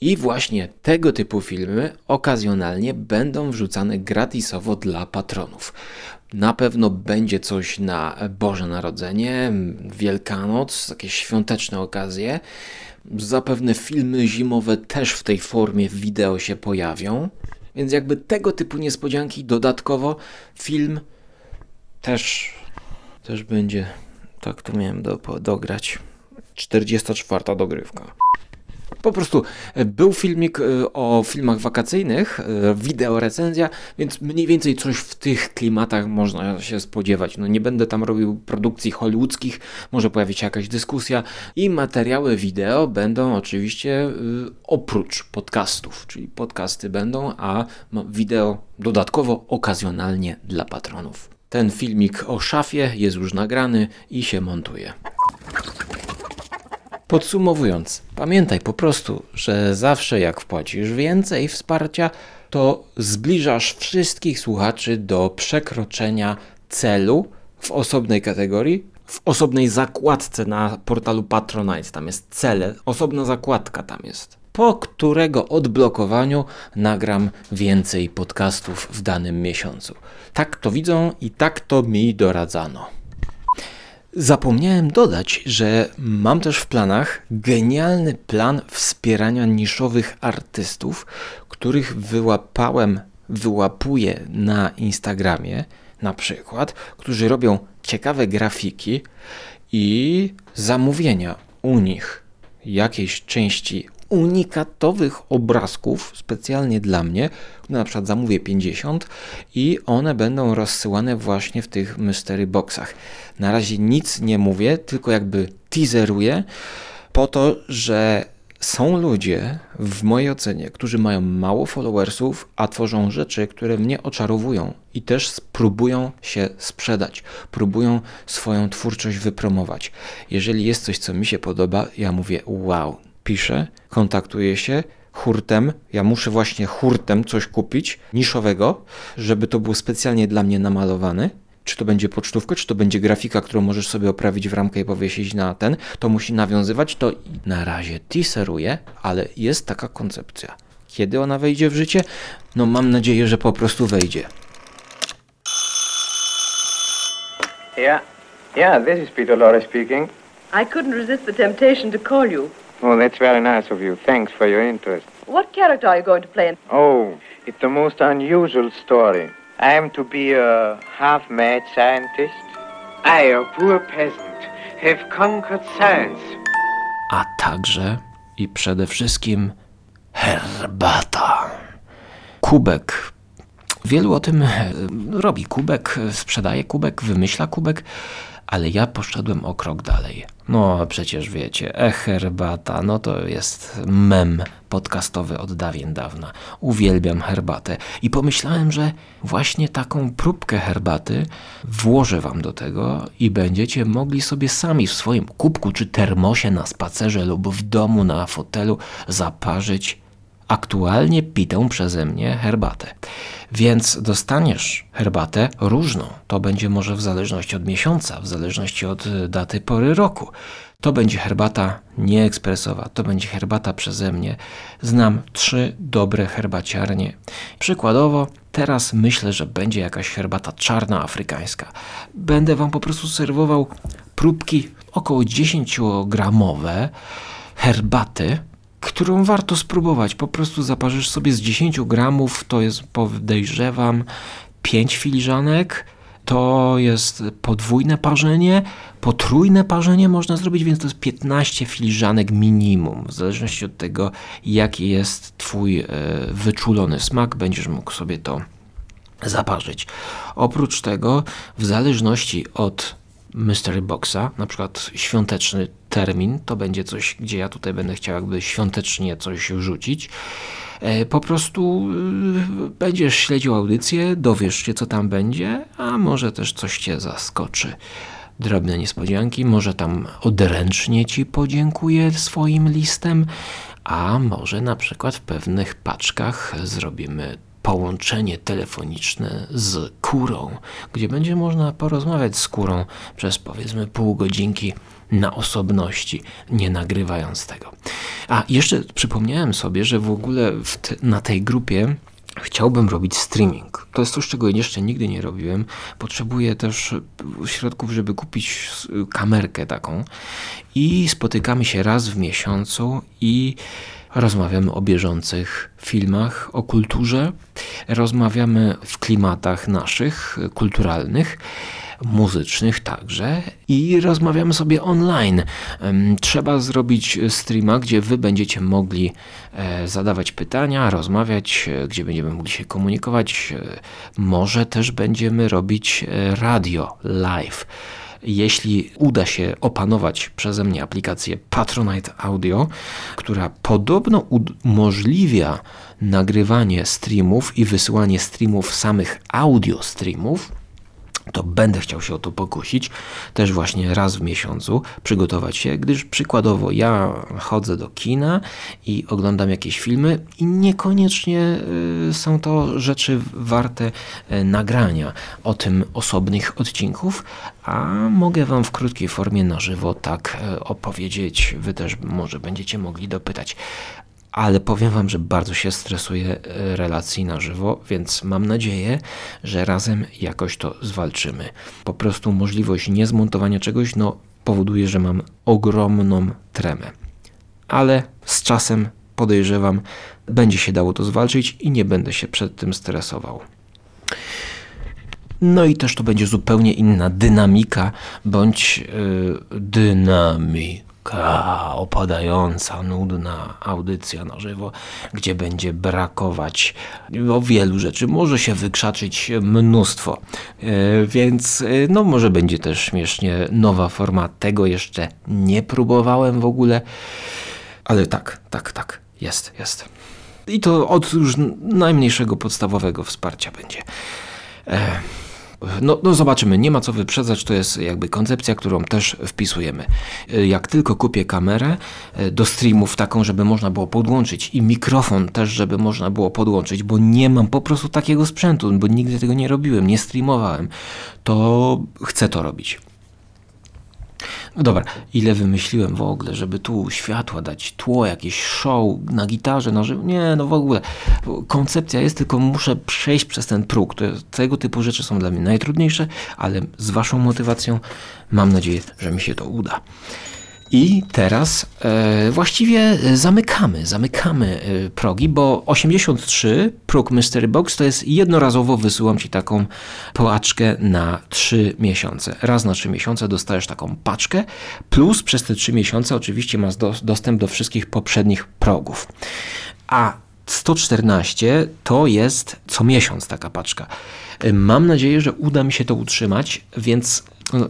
I właśnie tego typu filmy okazjonalnie będą wrzucane gratisowo dla patronów. Na pewno będzie coś na Boże Narodzenie, Wielkanoc, jakieś świąteczne okazje. Zapewne filmy zimowe też w tej formie wideo się pojawią. Więc jakby tego typu niespodzianki dodatkowo film też też będzie. Tak to miałem do, dograć. 44 dogrywka. Po prostu e, był filmik e, o filmach wakacyjnych, e, wideo recenzja, więc mniej więcej coś w tych klimatach można się spodziewać. No nie będę tam robił produkcji hollywoodzkich, może pojawić się jakaś dyskusja i materiały wideo będą oczywiście oprócz podcastów, czyli podcasty będą, a wideo dodatkowo okazjonalnie dla patronów. Ten filmik o szafie jest już nagrany i się montuje. Podsumowując, pamiętaj po prostu, że zawsze jak wpłacisz więcej wsparcia, to zbliżasz wszystkich słuchaczy do przekroczenia celu w osobnej kategorii, w osobnej zakładce na portalu Patronite. Tam jest cele, osobna zakładka tam jest. Po którego odblokowaniu nagram więcej podcastów w danym miesiącu. Tak to widzą i tak to mi doradzano. Zapomniałem dodać, że mam też w planach genialny plan wspierania niszowych artystów, których wyłapałem, wyłapuję na Instagramie, na przykład, którzy robią ciekawe grafiki i zamówienia u nich jakiejś części unikatowych obrazków specjalnie dla mnie. Na przykład zamówię 50 i one będą rozsyłane właśnie w tych mystery boxach. Na razie nic nie mówię, tylko jakby teaseruję po to, że są ludzie, w mojej ocenie, którzy mają mało followersów, a tworzą rzeczy, które mnie oczarowują i też spróbują się sprzedać, próbują swoją twórczość wypromować. Jeżeli jest coś, co mi się podoba, ja mówię wow, piszę, kontaktuję się, hurtem, ja muszę właśnie hurtem coś kupić niszowego, żeby to było specjalnie dla mnie namalowane. Czy to będzie pocztówka, czy to będzie grafika, którą możesz sobie oprawić w ramkę i powiesić na ten, to musi nawiązywać, to na razie teaseruję, ale jest taka koncepcja. Kiedy ona wejdzie w życie? No mam nadzieję, że po prostu wejdzie. Yeah. Yeah, this is Peter Lorre speaking. I couldn't resist the temptation to call you. Oh, that's very nice of you. Thanks for your interest. What character are you going to play? Oh, it's the most unusual story. I am to be a half-mad scientist. I, a poor peasant, have conquered science. A także i przede wszystkim herbata. Kubek. Wielu o tym e, robi. Kubek, sprzedaje kubek, wymyśla kubek, ale ja poszedłem o krok dalej. No przecież wiecie, e herbata, no to jest mem podcastowy od dawien dawna. Uwielbiam herbatę i pomyślałem, że właśnie taką próbkę herbaty włożę wam do tego i będziecie mogli sobie sami w swoim kubku czy termosie na spacerze lub w domu na fotelu zaparzyć aktualnie pitą przeze mnie herbatę. Więc dostaniesz herbatę różną. To będzie może w zależności od miesiąca, w zależności od y, daty pory roku. To będzie herbata nieekspresowa, to będzie herbata przeze mnie. Znam trzy dobre herbaciarnie. Przykładowo, teraz myślę, że będzie jakaś herbata czarna afrykańska. Będę Wam po prostu serwował próbki około 10-gramowe herbaty, którą warto spróbować. Po prostu zaparzysz sobie z 10 gramów, to jest podejrzewam 5 filiżanek. To jest podwójne parzenie, potrójne parzenie można zrobić, więc to jest 15 filiżanek minimum. W zależności od tego, jaki jest Twój e, wyczulony smak, będziesz mógł sobie to zaparzyć. Oprócz tego, w zależności od mystery boxa, na przykład świąteczny termin, to będzie coś, gdzie ja tutaj będę chciał jakby świątecznie coś wrzucić. E, Po prostu y, będziesz śledził audycję, dowiesz się, co tam będzie, a może też coś cię zaskoczy. Drobne niespodzianki, może tam odręcznie ci podziękuję swoim listem, a może na przykład w pewnych paczkach zrobimy połączenie telefoniczne z kurą, gdzie będzie można porozmawiać z kurą przez powiedzmy pół godzinki na osobności, nie nagrywając tego. A jeszcze przypomniałem sobie, że w ogóle te, na tej grupie Chciałbym robić streaming. To jest coś, czego jeszcze nigdy nie robiłem. Potrzebuję też środków, żeby kupić kamerkę taką. I spotykamy się raz w miesiącu i rozmawiamy o bieżących filmach, o kulturze. Rozmawiamy w klimatach naszych, kulturalnych muzycznych także i rozmawiamy sobie online. Trzeba zrobić streama, gdzie wy będziecie mogli e, zadawać pytania, rozmawiać, e, gdzie będziemy mogli się komunikować. E, Może też będziemy robić radio live. Jeśli uda się opanować przeze mnie aplikację Patronite Audio, która podobno umożliwia nagrywanie streamów i wysyłanie streamów samych audio streamów, to będę chciał się o to pokusić, też właśnie raz w miesiącu przygotować się, gdyż przykładowo ja chodzę do kina i oglądam jakieś filmy i niekoniecznie y, są to rzeczy warte y, nagrania o tym osobnych odcinków, a mogę Wam w krótkiej formie na żywo tak y, opowiedzieć, Wy też może będziecie mogli dopytać ale powiem Wam, że bardzo się stresuję e, relacji na żywo, więc mam nadzieję, że razem jakoś to zwalczymy. Po prostu możliwość niezmontowania czegoś, no, powoduje, że mam ogromną tremę. Ale z czasem podejrzewam, będzie się dało to zwalczyć i nie będę się przed tym stresował. No i też to będzie zupełnie inna dynamika bądź yy, dynamika. Taka opadająca, nudna audycja na żywo, gdzie będzie brakować no, wielu rzeczy. Może się wykrzaczyć mnóstwo, E, więc e, no może będzie też śmiesznie nowa forma. Tego jeszcze nie próbowałem w ogóle, ale tak, tak, tak, jest, jest. I to od już najmniejszego podstawowego wsparcia będzie. E, no, no zobaczymy, nie ma co wyprzedzać, to jest jakby koncepcja, którą też wpisujemy. E, Jak tylko kupię kamerę e, do streamów taką, żeby można było podłączyć i mikrofon też, żeby można było podłączyć, bo nie mam po prostu takiego sprzętu, bo nigdy tego nie robiłem, nie streamowałem, to chcę to robić. No dobra, ile wymyśliłem w ogóle, żeby tu światła dać, tło, jakieś show na gitarze, na żywo. Nie, no w ogóle. Koncepcja jest, tylko muszę przejść przez ten próg. To, tego typu rzeczy są dla mnie najtrudniejsze, ale z Waszą motywacją mam nadzieję, że mi się to uda. I teraz e, właściwie zamykamy, zamykamy e, progi, bo 83 próg Mystery Box to jest jednorazowo wysyłam Ci taką paczkę na 3 miesiące. Raz na 3 miesiące dostajesz taką paczkę, plus przez te 3 miesiące oczywiście masz do, dostęp do wszystkich poprzednich progów. A 114 to jest co miesiąc taka paczka. E, Mam nadzieję, że uda mi się to utrzymać, więc no,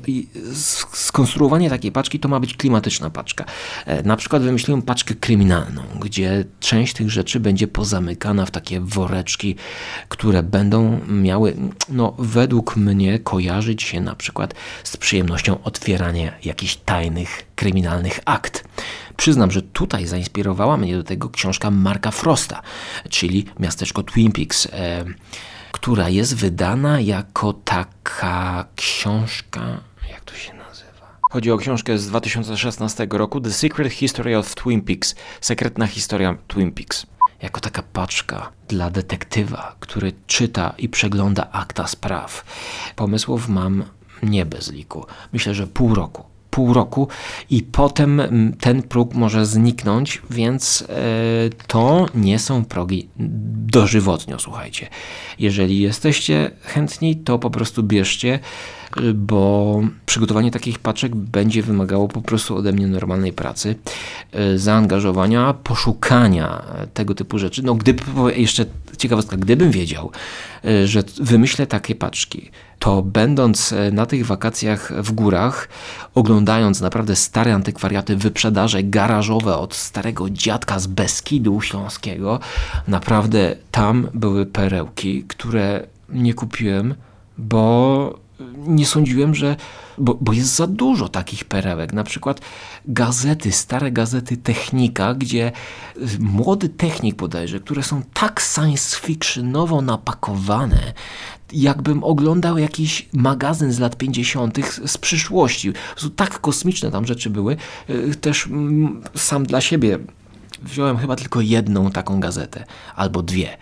skonstruowanie takiej paczki to ma być klimatyczna paczka. E, Na przykład wymyśliłem paczkę kryminalną, gdzie część tych rzeczy będzie pozamykana w takie woreczki, które będą miały, no, według mnie, kojarzyć się na przykład z przyjemnością otwierania jakichś tajnych, kryminalnych akt. Przyznam, że tutaj zainspirowała mnie do tego książka Marka Frosta, czyli Miasteczko Twin Peaks. Która jest wydana jako taka książka. Jak to się nazywa? Chodzi o książkę z 2016 roku The Secret History of Twin Peaks. Sekretna historia Twin Peaks. Jako taka paczka dla detektywa, który czyta i przegląda akta spraw. Pomysłów mam nie bez liku. Myślę, że pół roku pół roku i potem mm, ten próg może zniknąć, więc e, to nie są progi dożywotnio, słuchajcie. Jeżeli jesteście chętni, to po prostu bierzcie, bo przygotowanie takich paczek będzie wymagało po prostu ode mnie normalnej pracy, y, zaangażowania, poszukania e, tego typu rzeczy. No gdyby, jeszcze ciekawostka, gdybym wiedział, y, że wymyślę takie paczki, to będąc e, na tych wakacjach w górach, oglądając naprawdę stare antykwariaty, wyprzedaże garażowe od starego dziadka z Beskidu Śląskiego, naprawdę tam były perełki, które nie kupiłem, bo nie sądziłem, że. Bo, bo jest za dużo takich perełek. Na przykład gazety, stare gazety Technika, gdzie y, młody technik bodajże, które są tak science fictionowo napakowane, jakbym oglądał jakiś magazyn z lat 50. z- przyszłości. Tak kosmiczne tam rzeczy były. Y, Też mm, sam dla siebie wziąłem chyba tylko jedną taką gazetę, albo dwie,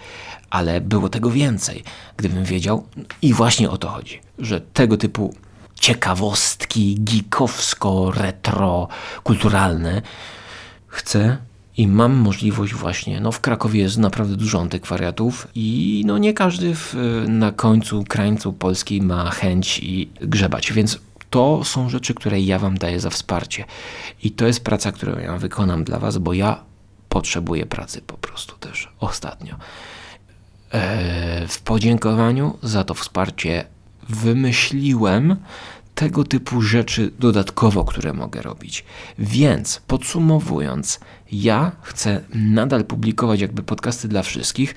ale było tego więcej, gdybym wiedział. I właśnie o to chodzi, że tego typu ciekawostki geekowsko-retro, kulturalne chcę i mam możliwość właśnie, no w Krakowie jest naprawdę dużo antykwariatów i no nie każdy w, na końcu, krańcu Polski ma chęć i grzebać, więc to są rzeczy, które ja wam daję za wsparcie i to jest praca, którą ja wykonam dla was, bo ja potrzebuję pracy po prostu też ostatnio. E, w podziękowaniu za to wsparcie wymyśliłem tego typu rzeczy dodatkowo, które mogę robić. Więc podsumowując, ja chcę nadal publikować jakby podcasty dla wszystkich.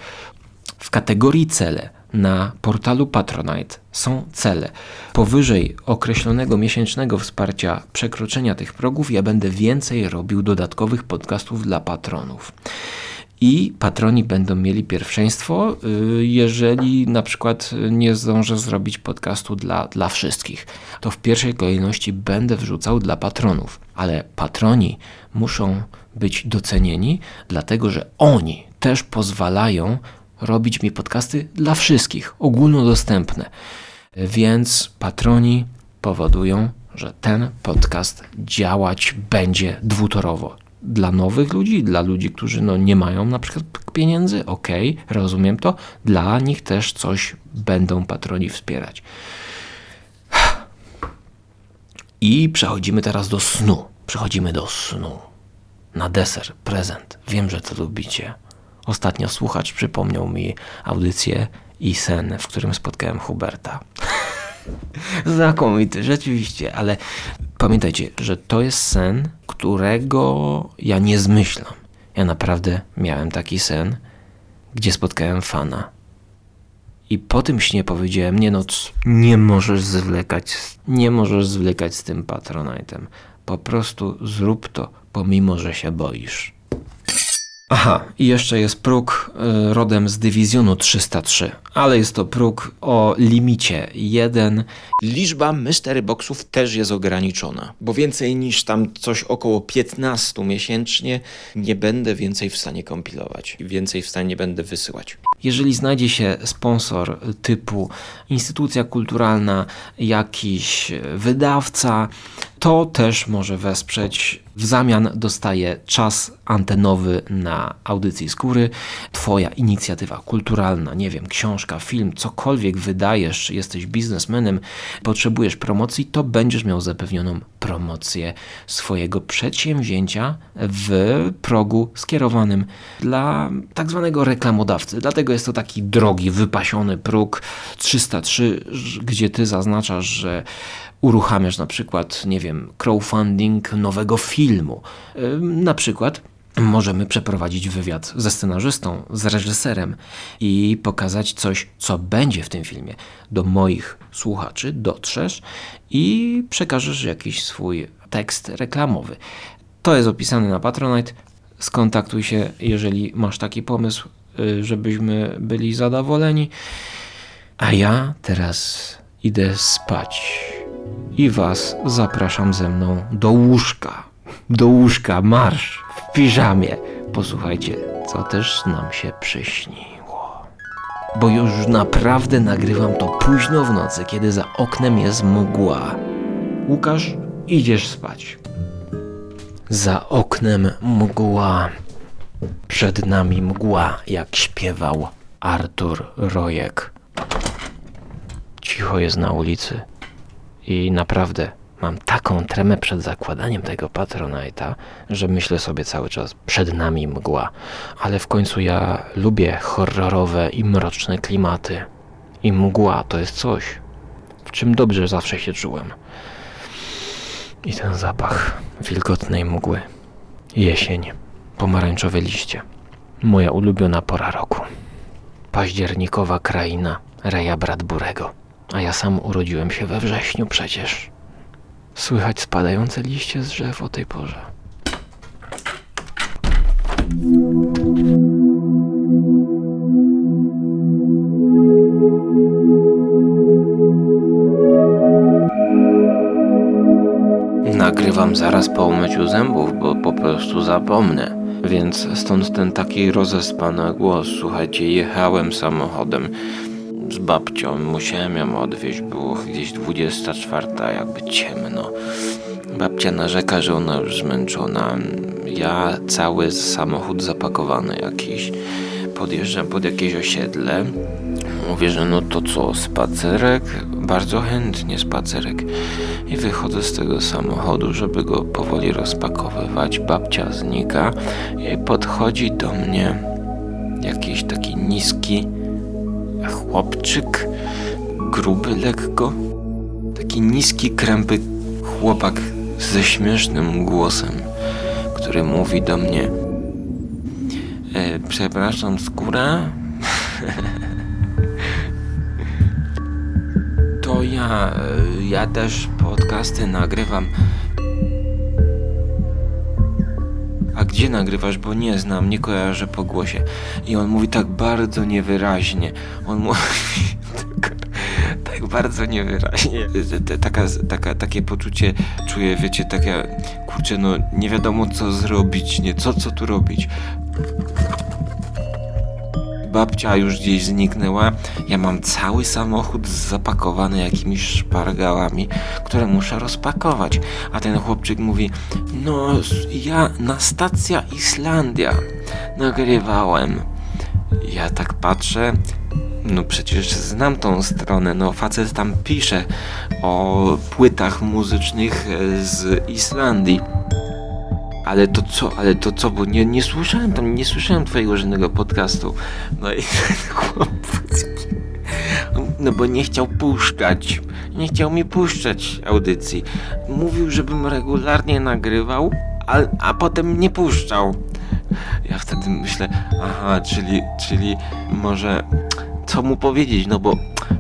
W kategorii cele na portalu Patronite są cele. Powyżej określonego miesięcznego wsparcia przekroczenia tych progów ja będę więcej robił dodatkowych podcastów dla patronów. I patroni będą mieli pierwszeństwo, y, jeżeli na przykład nie zdążę zrobić podcastu dla, dla wszystkich. To w pierwszej kolejności będę wrzucał dla patronów, ale patroni muszą być docenieni, dlatego że oni też pozwalają robić mi podcasty dla wszystkich, ogólnodostępne. Więc patroni powodują, że ten podcast działać będzie dwutorowo. Dla nowych ludzi, dla ludzi, którzy no nie mają na przykład pieniędzy, ok, rozumiem to, dla nich też coś będą patroni wspierać. I przechodzimy teraz do snu. Przechodzimy do snu. Na deser, prezent. Wiem, że to lubicie. Ostatnio słuchacz przypomniał mi audycję i sen, w którym spotkałem Huberta. Znakomity, rzeczywiście, ale pamiętajcie, że to jest sen, którego ja nie zmyślam. Ja naprawdę miałem taki sen, gdzie spotkałem fana. I po tym śnie powiedziałem, nie no, c- nie możesz zwlekać, nie możesz zwlekać z tym Patronite'em. Po prostu zrób to, pomimo, że się boisz. Aha, i jeszcze jest próg y, rodem z dywizjonu 303, ale jest to próg o limicie 1. Liczba mystery boxów też jest ograniczona, bo więcej niż tam coś około 15 miesięcznie nie będę więcej w stanie kompilować. Więcej w stanie nie będę wysyłać. Jeżeli znajdzie się sponsor typu instytucja kulturalna, jakiś wydawca, to też może wesprzeć. W zamian dostaje czas antenowy na audycji z góry. Twoja inicjatywa kulturalna, nie wiem, książka, film, cokolwiek wydajesz, jesteś biznesmenem, potrzebujesz promocji, to będziesz miał zapewnioną promocję swojego przedsięwzięcia w progu skierowanym dla tak zwanego reklamodawcy. Dlatego jest to taki drogi, wypasiony próg 303, ż- gdzie ty zaznaczasz, że uruchamiasz na przykład, nie wiem, crowdfunding nowego filmu. Na przykład możemy przeprowadzić wywiad ze scenarzystą, z reżyserem i pokazać coś, co będzie w tym filmie. Do moich słuchaczy dotrzesz i przekażesz jakiś swój tekst reklamowy. To jest opisane na Patronite. Skontaktuj się, jeżeli masz taki pomysł, y, żebyśmy byli zadowoleni. A ja teraz idę spać i was zapraszam ze mną do łóżka. Do łóżka, marsz w piżamie. Posłuchajcie, co też nam się przyśniło. Bo już naprawdę nagrywam to późno w nocy, kiedy za oknem jest mgła. Łukasz, idziesz spać. Za oknem mgła. Przed nami mgła, jak śpiewał Artur Rojek. Cicho jest na ulicy i naprawdę mam taką tremę przed zakładaniem tego Patronite'a, że myślę sobie cały czas przed nami mgła. Ale w końcu ja lubię horrorowe i mroczne klimaty. I mgła to jest coś, w czym dobrze zawsze się czułem. I ten zapach wilgotnej mgły. Jesień, pomarańczowe liście. Moja ulubiona pora roku. Październikowa kraina Reja Bradburego. A ja sam urodziłem się we wrześniu przecież. Słychać spadające liście z drzew o tej porze. Nagrywam zaraz po umyciu zębów, bo po prostu zapomnę. Więc stąd ten taki rozespany głos. Słuchajcie, jechałem samochodem z babcią. Musiałem ją odwieźć. Było gdzieś 24, jakby ciemno. Babcia narzeka, że ona już zmęczona. Ja cały samochód zapakowany jakiś. Podjeżdżam pod jakieś osiedle. Mówię, że no to co, spacerek? Bardzo chętnie spacerek. I wychodzę z tego samochodu, żeby go powoli rozpakowywać. Babcia znika i podchodzi do mnie jakiś taki niski chłopczyk, gruby lekko. Taki niski, krępy chłopak ze śmiesznym głosem, który mówi do mnie e, Przepraszam, skóra? To ja, e, ja też podcasty nagrywam. A gdzie nagrywasz? Bo nie znam, nie kojarzę po głosie. I on mówi tak bardzo niewyraźnie. On mówi tak, tak bardzo niewyraźnie. Taka, taka, takie poczucie czuję, wiecie, takie, kurczę, no nie wiadomo co zrobić, nie, co, co tu robić. Babcia już gdzieś zniknęła. Ja mam cały samochód zapakowany jakimiś szpargałami, które muszę rozpakować. A ten chłopczyk mówi: No, ja na stacja Islandia nagrywałem. Ja tak patrzę. No przecież znam tą stronę. No facet tam pisze o płytach muzycznych e, z Islandii. Ale to co, ale to co, bo nie, nie słyszałem tam, nie słyszałem twojego żadnego podcastu. No i ten chłopak, no bo nie chciał puszczać, nie chciał mi puszczać audycji. Mówił, żebym regularnie nagrywał, a, a potem nie puszczał. Ja wtedy myślę, aha, czyli, czyli może co mu powiedzieć, no bo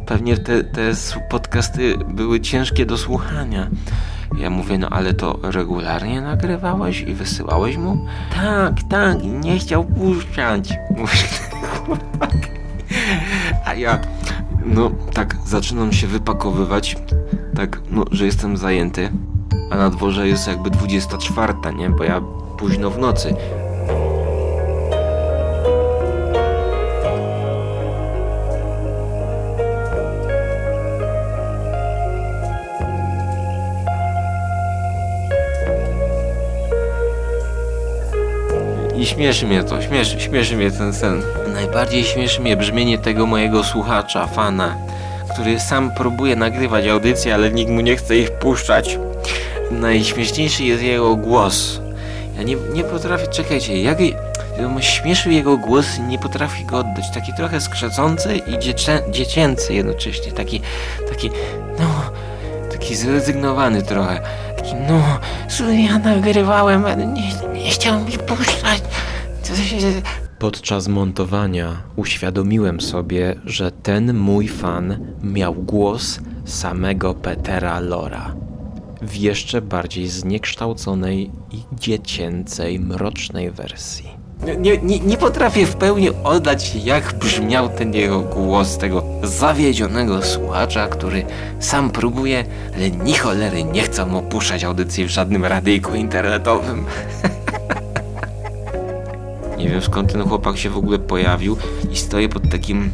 pewnie te, te podcasty były ciężkie do słuchania. Ja mówię, no ale to regularnie nagrywałeś i wysyłałeś mu? Tak, tak, nie chciał puszczać. Mówi ten chłopak. A ja, no tak, zaczynam się wypakowywać, tak, no, że jestem zajęty, a na dworze jest jakby 24, nie? Bo ja późno w nocy. Śmieszy mnie to, śmieszy, śmieszy mnie ten sen. Najbardziej śmieszy mnie brzmienie tego mojego słuchacza, fana, który sam próbuje nagrywać audycje, ale nikt mu nie chce ich puszczać. Najśmieszniejszy jest jego głos. Ja nie, nie potrafię, czekajcie, jak ja śmieszy jego głos i nie potrafi go oddać. Taki trochę skrzecący i dziecię, dziecięcy jednocześnie. Taki, taki, no, taki zrezygnowany trochę. Taki, no, ja nagrywałem, ale nie, nie chciał mi puszczać. Podczas montowania uświadomiłem sobie, że ten mój fan miał głos samego Petera Lora. W jeszcze bardziej zniekształconej i dziecięcej, mrocznej wersji. Nie, nie, nie potrafię w pełni oddać, jak brzmiał ten jego głos, tego zawiedzionego słuchacza, który sam próbuje, ale ni cholery nie chce mu puszczać audycji w żadnym radyjku internetowym. Nie wiem skąd ten chłopak się w ogóle pojawił i stoję pod takim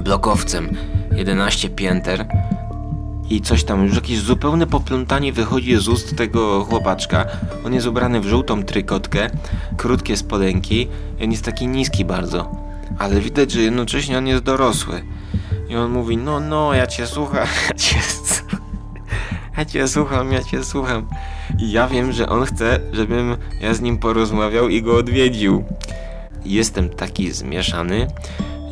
blokowcem 11 pięter i coś tam, już jakieś zupełne poplątanie wychodzi z ust tego chłopaczka. On jest ubrany w żółtą trykotkę, krótkie spodenki i on jest taki niski bardzo. Ale widać, że jednocześnie on jest dorosły. I on mówi, no, no, ja cię słucham, ja cię, s- ja cię słucham, ja cię słucham. I ja wiem, że on chce, żebym ja z nim porozmawiał i go odwiedził. Jestem taki zmieszany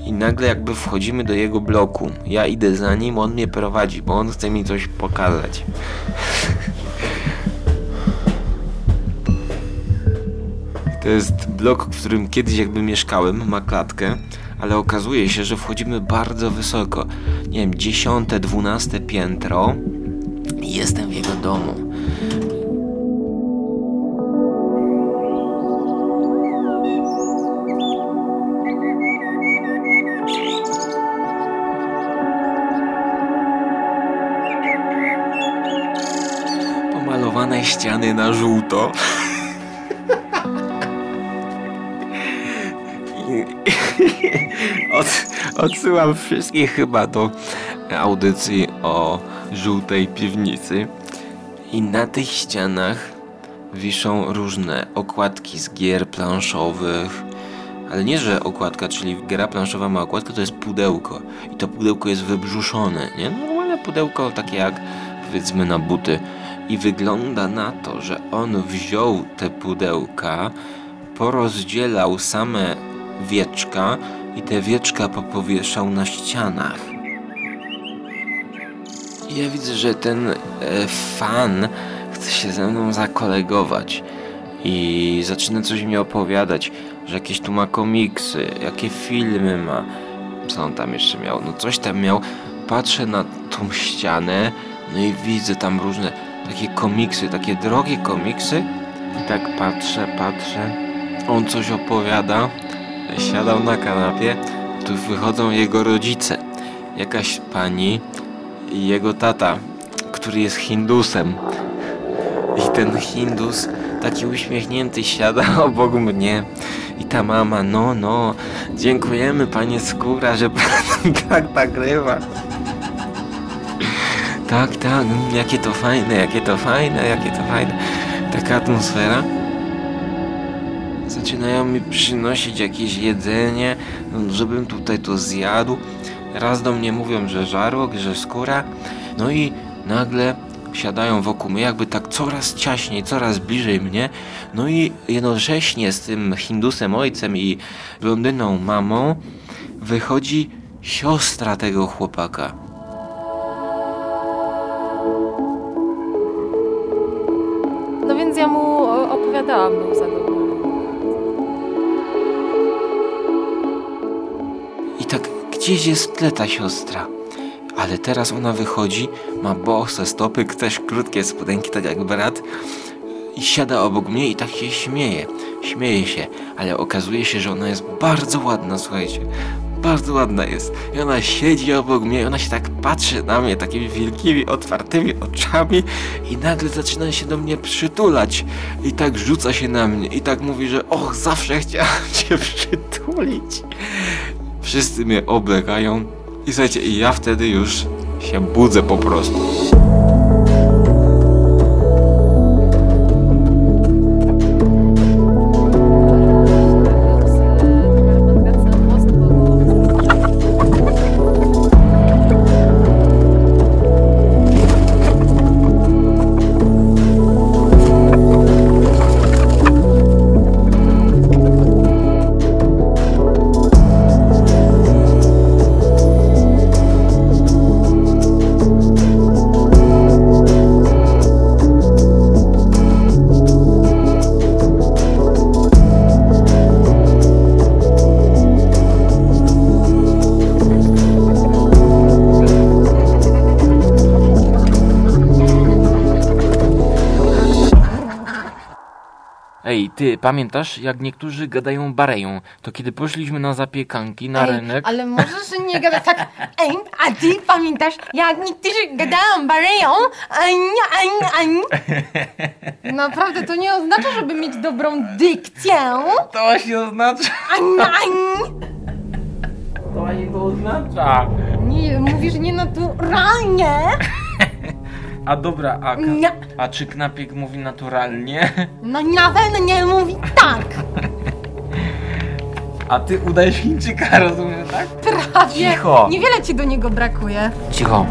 i nagle jakby wchodzimy do jego bloku. Ja idę za nim, on mnie prowadzi, bo on chce mi coś pokazać. To jest blok, w którym kiedyś jakby mieszkałem, ma klatkę, ale okazuje się, że wchodzimy bardzo wysoko. Nie wiem, dziesiąte, dwunaste piętro jestem w jego domu. Pomalowane ściany na żółto. Od, odsyłam wszystkich chyba do audycji o żółtej piwnicy. I na tych ścianach wiszą różne okładki z gier planszowych. Ale nie, że okładka, czyli gra planszowa ma okładkę, to jest pudełko. I to pudełko jest wybrzuszone, nie? Normalne pudełko, takie jak powiedzmy na buty. I wygląda na to, że on wziął te pudełka, porozdzielał same wieczka i te wieczka popowieszał na ścianach. Ja widzę, że ten e, fan chce się ze mną zakolegować i zaczyna coś mi opowiadać, że jakieś tu ma komiksy, jakie filmy ma. Co on tam jeszcze miał? No coś tam miał. Patrzę na tą ścianę, no i widzę tam różne takie komiksy, takie drogie komiksy. I tak patrzę, patrzę. On coś opowiada. Siadał na kanapie. Tu wychodzą jego rodzice. Jakaś pani i jego tata, który jest Hindusem. I ten Hindus taki uśmiechnięty siada obok mnie. I ta mama, no, no, dziękujemy panie Skóra, że pan tak nagrywa. Tak, tak, mm, jakie to fajne, jakie to fajne, jakie to fajne. Taka atmosfera. Zaczynają mi przynosić jakieś jedzenie, żebym tutaj to zjadł. Raz do mnie mówią, że żarłok, że skóra. No i nagle siadają wokół mnie, jakby tak coraz ciaśniej, coraz bliżej mnie. No i jednocześnie z tym Hindusem ojcem i blondyną mamą wychodzi siostra tego chłopaka. No więc ja mu opowiadałam. Gdzieś jest tle ta siostra. Ale teraz ona wychodzi, ma bose stopy, też krótkie spodenki, tak jak brat. I siada obok mnie i tak się śmieje. Śmieje się, ale okazuje się, że ona jest bardzo ładna, słuchajcie. Bardzo ładna jest. I ona siedzi obok mnie i ona się tak patrzy na mnie takimi wielkimi, otwartymi oczami i nagle zaczyna się do mnie przytulać. I tak rzuca się na mnie i tak mówi, że och, zawsze chciałam cię przytulić. Wszyscy mnie oblegają i słuchajcie, i ja wtedy już się budzę po prostu. Ty, pamiętasz, jak niektórzy gadają bareją, to kiedy poszliśmy na zapiekanki na rynek... Ale możesz nie gadać tak, ej, a ty pamiętasz, jak niektórzy gadają bareją, ań, ań, ań. Naprawdę, to nie oznacza, żeby mieć dobrą dykcję. To właśnie oznacza... Ań, ań. To właśnie to oznacza... Nie, mówisz nienaturalnie. A dobra, a, Nie. a czy Knapiek mówi naturalnie? No na pewno nie mówi tak. A ty udajesz Chińczyka, rozumiesz, tak? Prawie. Cicho. Niewiele ci do niego brakuje. Cicho.